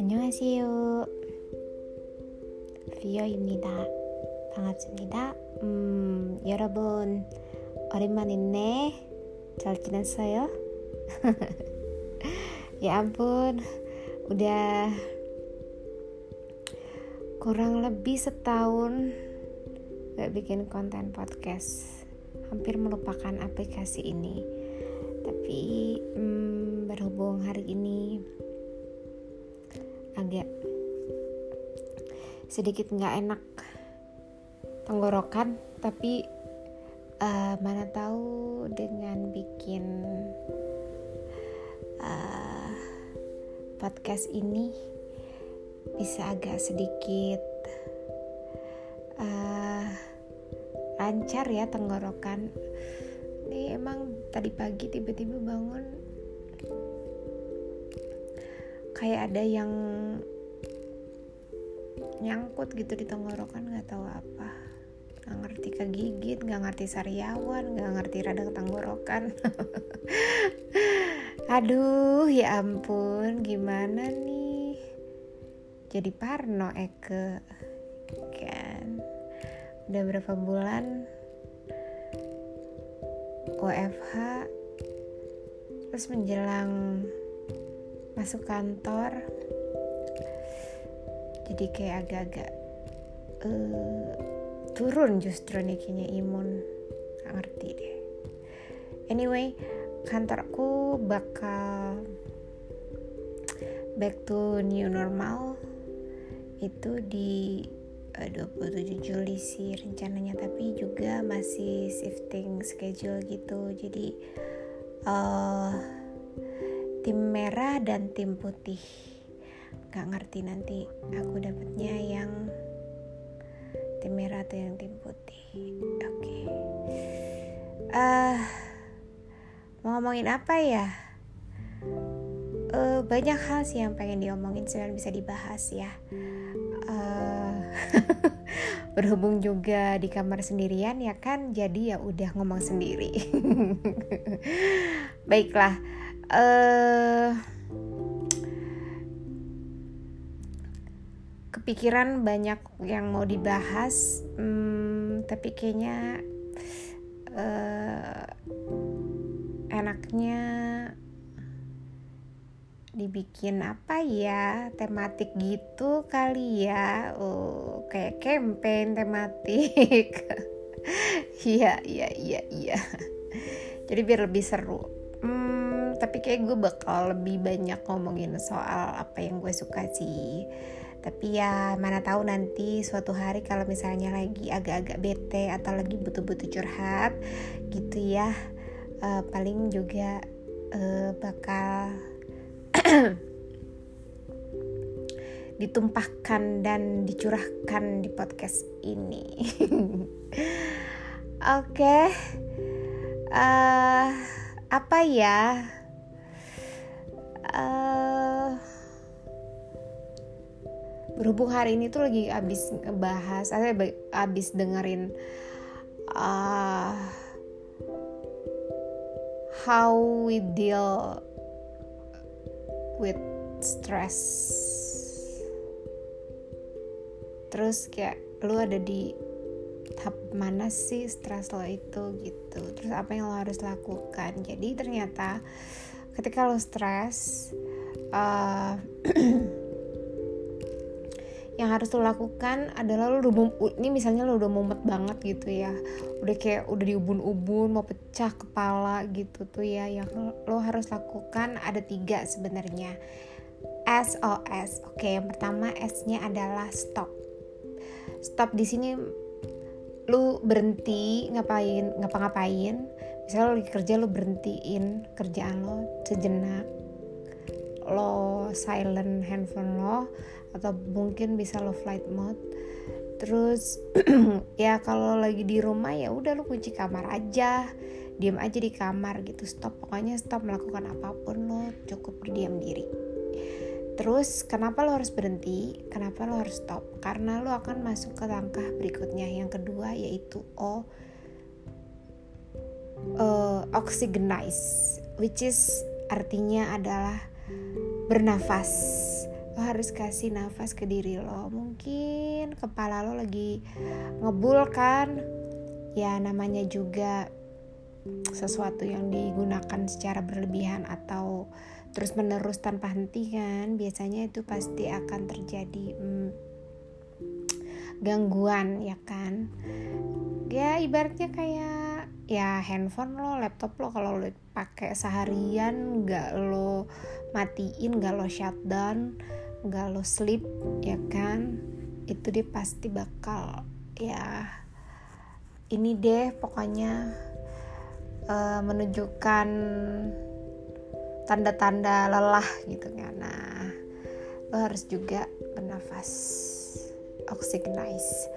안녕하세요. 비어입니다. 반갑습니다. 음, 여러분 오랜만이네. 잘 지냈어요? ya ampun, udah kurang lebih setahun gak bikin konten podcast. Hampir melupakan aplikasi ini. Tapi hmm, berhubung hari ini agak sedikit nggak enak tenggorokan tapi uh, mana tahu dengan bikin uh, podcast ini bisa agak sedikit lancar ya tenggorokan. Ini emang tadi pagi tiba-tiba bangun. Kayak ada yang nyangkut gitu di tenggorokan nggak tahu apa. Nggak ngerti kegigit nggak ngerti sariawan nggak ngerti radang tenggorokan. Aduh ya ampun gimana nih? Jadi parno Eke. Kan udah berapa bulan? OFH terus menjelang masuk kantor jadi kayak agak-agak uh, turun justru nih kayaknya imun. Gak ngerti deh. Anyway kantorku bakal back to new normal. Itu di 27 Juli sih rencananya tapi juga masih shifting schedule gitu. Jadi uh, tim merah dan tim putih. Gak ngerti nanti aku dapetnya yang tim merah atau yang tim putih. Oke. Okay. uh, mau ngomongin apa ya? Uh, banyak hal sih yang pengen diomongin sebenarnya bisa dibahas ya. Uh, berhubung juga di kamar sendirian ya kan? Jadi ya udah ngomong sendiri. Baiklah uh, kepikiran banyak yang mau dibahas hmm, tapi kayaknya uh, enaknya dibikin apa ya tematik gitu kali ya. Oh kayak campaign tematik. Iya iya iya iya. Jadi biar lebih seru. Tapi kayak gue bakal lebih banyak ngomongin soal apa yang gue suka sih. Tapi ya mana tahu nanti suatu hari kalau misalnya lagi agak-agak bete atau lagi butuh-butuh curhat gitu ya. Uh, paling juga uh, bakal ditumpahkan dan dicurahkan di podcast ini oke okay. uh, eh, apa ya uh, berhubung hari ini tuh lagi abis ngebahas, saya abis dengerin uh, how we deal with stress. Terus kayak lu ada di tahap mana sih stres lo itu gitu. Terus apa yang lo harus lakukan? Jadi ternyata ketika lo stres uh, yang harus lo lakukan adalah lo udah ini misalnya lo udah mumet banget gitu ya. Udah kayak udah diubun-ubun mau pecah kepala gitu tuh ya. Yang lo harus lakukan ada tiga sebenarnya. SOS oke yang pertama S-nya adalah stop. Stop di sini lu berhenti ngapain ngapa-ngapain. Misalnya lo lagi kerja lo berhentiin kerjaan lo sejenak lo silent handphone lo atau mungkin bisa lo flight mode. Terus ya kalau lagi di rumah ya udah lo kunci kamar aja. Diam aja di kamar gitu stop. Pokoknya stop melakukan apa pun lo cukup berdiam diri. Terus kenapa lo harus berhenti? Kenapa lo harus stop? Karena lo akan masuk ke langkah berikutnya. Yang kedua yaitu O oxygenize which is artinya adalah bernafas. Lo harus kasih nafas ke diri lo. Mungkin kepala lo lagi ngebul kan? Ya namanya juga sesuatu yang digunakan secara berlebihan atau terus menerus tanpa henti kan? Biasanya itu pasti akan terjadi hmm, gangguan ya kan? Ya ibaratnya kayak ya handphone lo laptop lo kalau lo pakai seharian nggak lo matiin nggak lo shutdown nggak lo sleep ya kan? Itu dia pasti bakal ya ini deh pokoknya uh, menunjukkan tanda-tanda lelah gitu kan. Nah lo harus juga bernafas oxygenize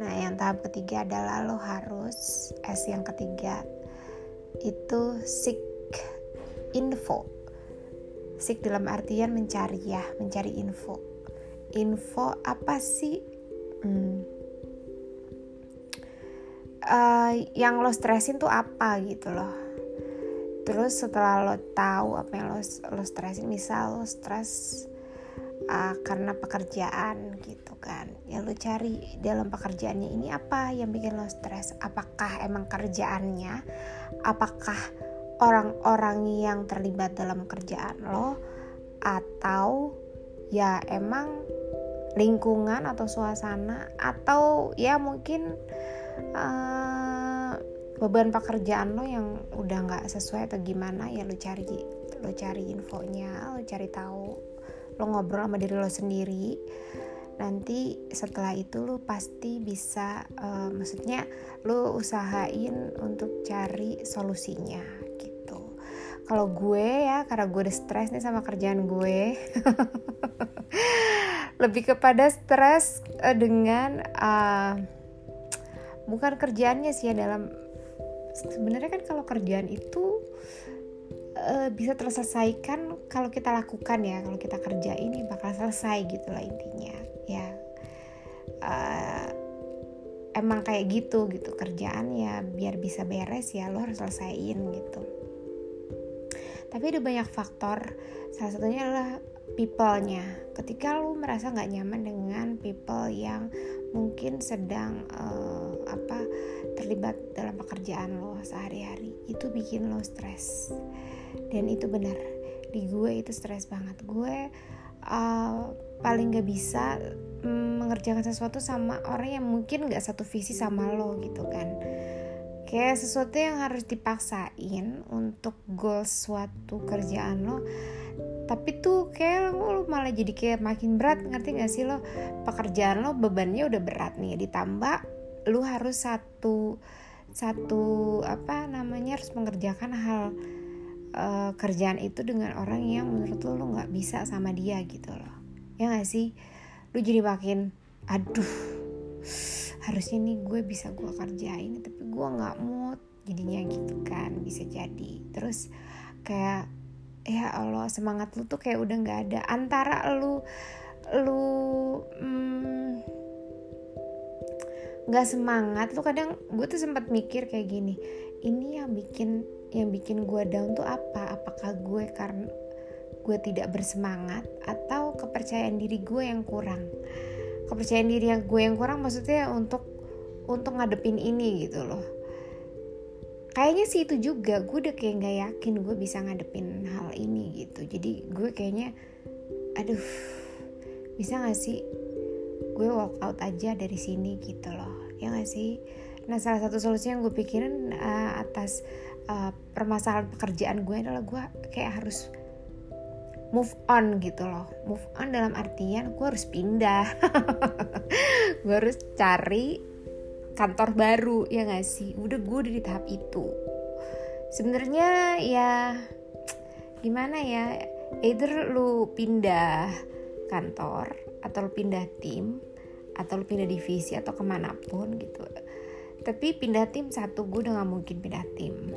nah yang tahap ketiga adalah lo harus S yang ketiga itu seek info. Seek dalam artian mencari ya mencari info. Info apa sih? Hmm. uh, yang lo stresin tuh apa gitu loh. Terus setelah lo tahu apa yang lo lo stresin misal lo stres uh, karena pekerjaan gitu kan. Ya lo cari dalam pekerjaannya ini apa yang bikin lo stres? Apakah emang kerjaannya? Apakah orang-orang yang terlibat dalam kerjaan lo? Atau ya emang lingkungan atau suasana? Atau ya mungkin uh, beban pekerjaan lo yang udah nggak sesuai atau gimana? Ya lo cari lo cari infonya lo cari tahu lo ngobrol sama diri lo sendiri. Nanti setelah itu lo pasti bisa uh, maksudnya lo usahain untuk cari solusinya gitu. Kalau gue ya karena gue udah stres nih sama kerjaan gue lebih kepada stres uh, dengan uh, bukan kerjaannya sih ya dalam sebenarnya kan kalau kerjaan itu uh, bisa terselesaikan kalau kita lakukan ya kalau kita kerja ini bakal selesai gitu lah intinya ya. Uh, emang kayak gitu gitu kerjaan ya biar bisa beres ya lo harus selesaiin gitu. Tapi ada banyak faktor salah satunya adalah people-nya. Ketika lo merasa nggak nyaman dengan people yang mungkin sedang uh, apa terlibat dalam pekerjaan lo sehari-hari itu bikin lo stres dan itu benar. Di gue itu stres banget. Gue uh, paling gak bisa mm, mengerjakan sesuatu sama orang yang mungkin gak satu visi sama lo gitu kan. Kayak sesuatu yang harus dipaksain untuk goal suatu kerjaan lo tapi tuh kayak lo malah jadi kayak makin berat. Ngerti gak sih lo? Pekerjaan lo bebannya udah berat nih. Ditambah lu harus satu satu apa namanya harus mengerjakan hal uh, kerjaan itu dengan orang yang menurut lu lu nggak bisa sama dia gitu loh. Ya gak sih? Lu jadi makin aduh harusnya nih gue bisa gue kerjain tapi gue nggak mood. Jadinya gitu kan bisa jadi. Terus kayak ya Allah semangat lu tuh kayak udah nggak ada. Antara lu lu hmm, nggak semangat lu kadang gue tuh sempat mikir kayak gini ini yang bikin yang bikin gue down tuh apa? Apakah gue karena gue tidak bersemangat? Atau kepercayaan diri gue yang kurang? Kepercayaan diri yang gue yang kurang maksudnya untuk untuk ngadepin ini gitu loh. Kayaknya sih itu juga gue udah kayak nggak yakin gue bisa ngadepin hal ini gitu. Jadi gue kayaknya aduh bisa gak sih gue walk out aja dari sini gitu loh? Ya gak sih? Nah salah satu solusi yang gue pikirin uh, atas uh, permasalahan pekerjaan gue adalah gue kayak harus move on gitu loh. Move on dalam artian gue harus pindah. Gue harus cari kantor baru ya gak sih? Udah gue udah di tahap itu. Sebenarnya ya gimana ya? Either lu pindah kantor atau lu pindah tim atau lu pindah divisi atau ke mana pun gitu. Tapi pindah tim satu gue udah gak mungkin pindah tim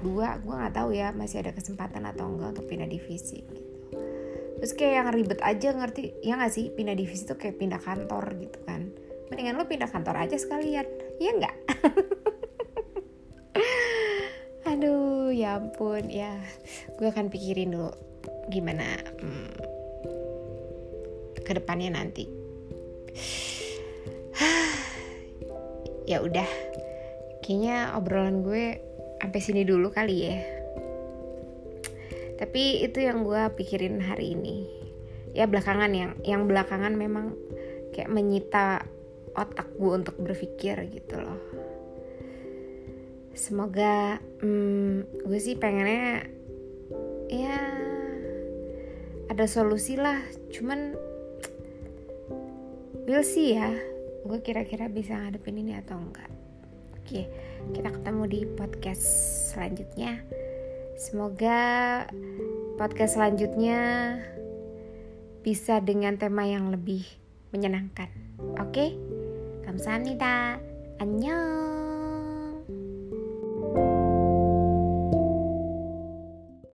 dua gue nggak tahu ya masih ada kesempatan atau enggak untuk pindah divisi gitu. Terus kayak yang ribet aja ngerti ya nggak sih? Pindah divisi tuh kayak pindah kantor gitu kan. Mendingan lo pindah kantor aja sekalian ya nggak? Ampun ya. Gue akan pikirin dulu gimana hmm, ke depannya nanti. Ya udah kayaknya obrolan gue sampai sini dulu kali ya. Tapi itu yang gue pikirin hari ini. Ya belakangan yang yang belakangan memang kayak menyita otak gue untuk berpikir gitu loh. Semoga hmm, gue sih pengennya ya ada solusi lah. Cuman we'll see ya. Gue kira-kira bisa ngadepin ini atau enggak oke kita ketemu di podcast selanjutnya. Semoga podcast selanjutnya bisa dengan tema yang lebih menyenangkan. Oke kamsahamnida. Annyeong